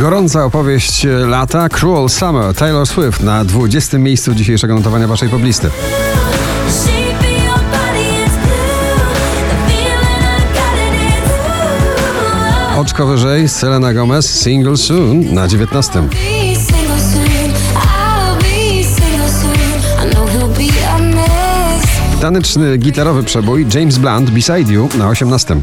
Gorąca opowieść lata Cruel Summer Taylor Swift na 20. miejscu dzisiejszego notowania waszej poblisty. Oczko wyżej Selena Gomez Single Soon na 19. Taneczny gitarowy przebój James Blunt Beside You na 18.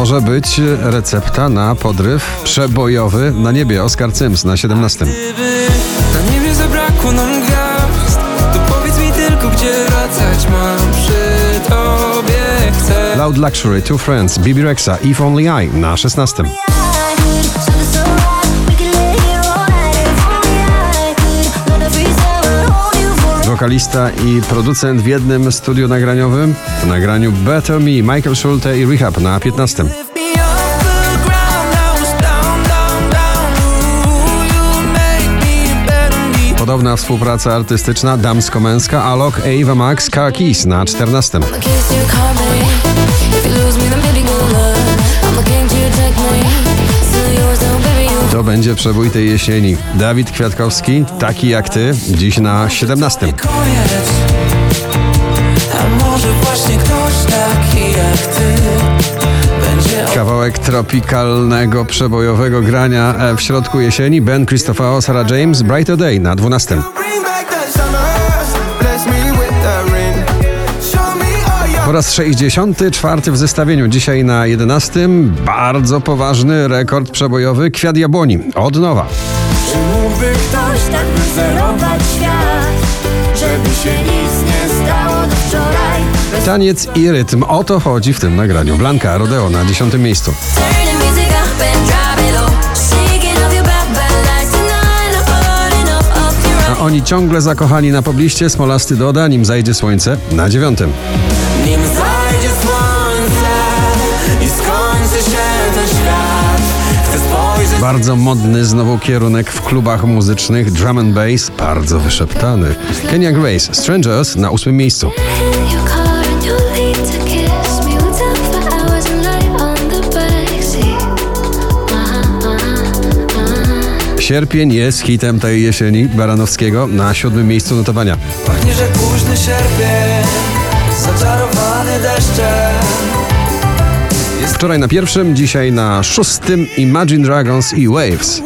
może być recepta na podryw przebojowy na niebie Oscar Sims na 17. Na niebie zabrakło nam gwiazd To powiedz mi tylko gdzie wracać mam przy tobie chcę Loud Luxury Two Friends Bibi Rexa If Only I na 16. Wokalista i producent w jednym studiu nagraniowym w nagraniu Better Me Michael Schulte i Rehab na 15. Lift me off the ground, I was down, down, down Ooh, you make me better me Podobna współpraca artystyczna damsko-męska Alok, Ava Max, Car Keys na 14. będzie przebój tej jesieni. Dawid Kwiatkowski, taki jak ty, dziś na 17. Koniec A może właśnie ktoś taki jak ty Będzie Kawałek tropikalnego, przebojowego grania e, w środku jesieni. Ben Christopher, Sarah James, Brighter Day na 12. Po raz 64 w zestawieniu. Dzisiaj na 11. Bardzo poważny rekord przebojowy. Kwiat Jabłoni. Od nowa. Czy mógłby ktoś tak wyzerować świat, żeby się nic nie stało do wczoraj? Bez Taniec i rytm. O to chodzi w tym nagraniu. Blanka Rodeo na 10 miejscu. oni ciągle zakochani na pobliście. Smolasty doda, nim zajdzie słońce na 9. Nim zajdzie słońce I skończy się ten świat Chcę spojrzeć Bardzo modny znowu kierunek w klubach muzycznych. Drum and bass. Bardzo wyszeptany. Kenya Grace. Strangers na 8 miejscu. uh-huh, uh-huh. Sierpień jest hitem tej jesieni Baranowskiego na siódmym miejscu notowania. Pachnie, że późny sierpień Zaczarowany deszczem Wczoraj na pierwszym, dzisiaj na szóstym Imagine Dragons i waves.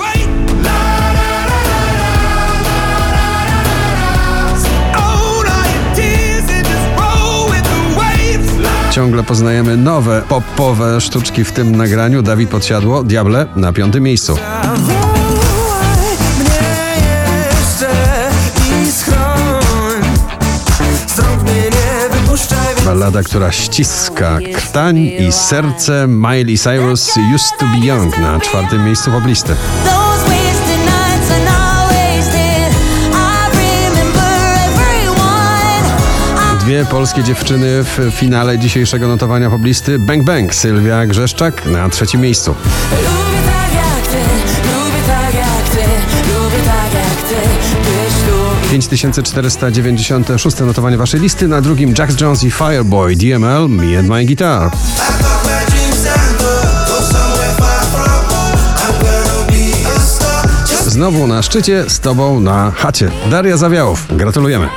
Ciągle poznajemy nowe popowe sztuczki w tym nagraniu. Dawid Podsiadło, Diable na piątym miejscu. Ballada, która ściska krtań i serce Miley Cyrus Used to be Young na czwartym miejscu poblisty. Dwie polskie dziewczyny w finale dzisiejszego notowania poblisty. Bang Bang, Sylwia Grzeszczak na trzecim miejscu. 5496 notowanie waszej listy, na drugim Jax Jones i Fireboy DML Me and My Guitar. Znowu na szczycie, z tobą na chacie. Daria Zawiałów, gratulujemy.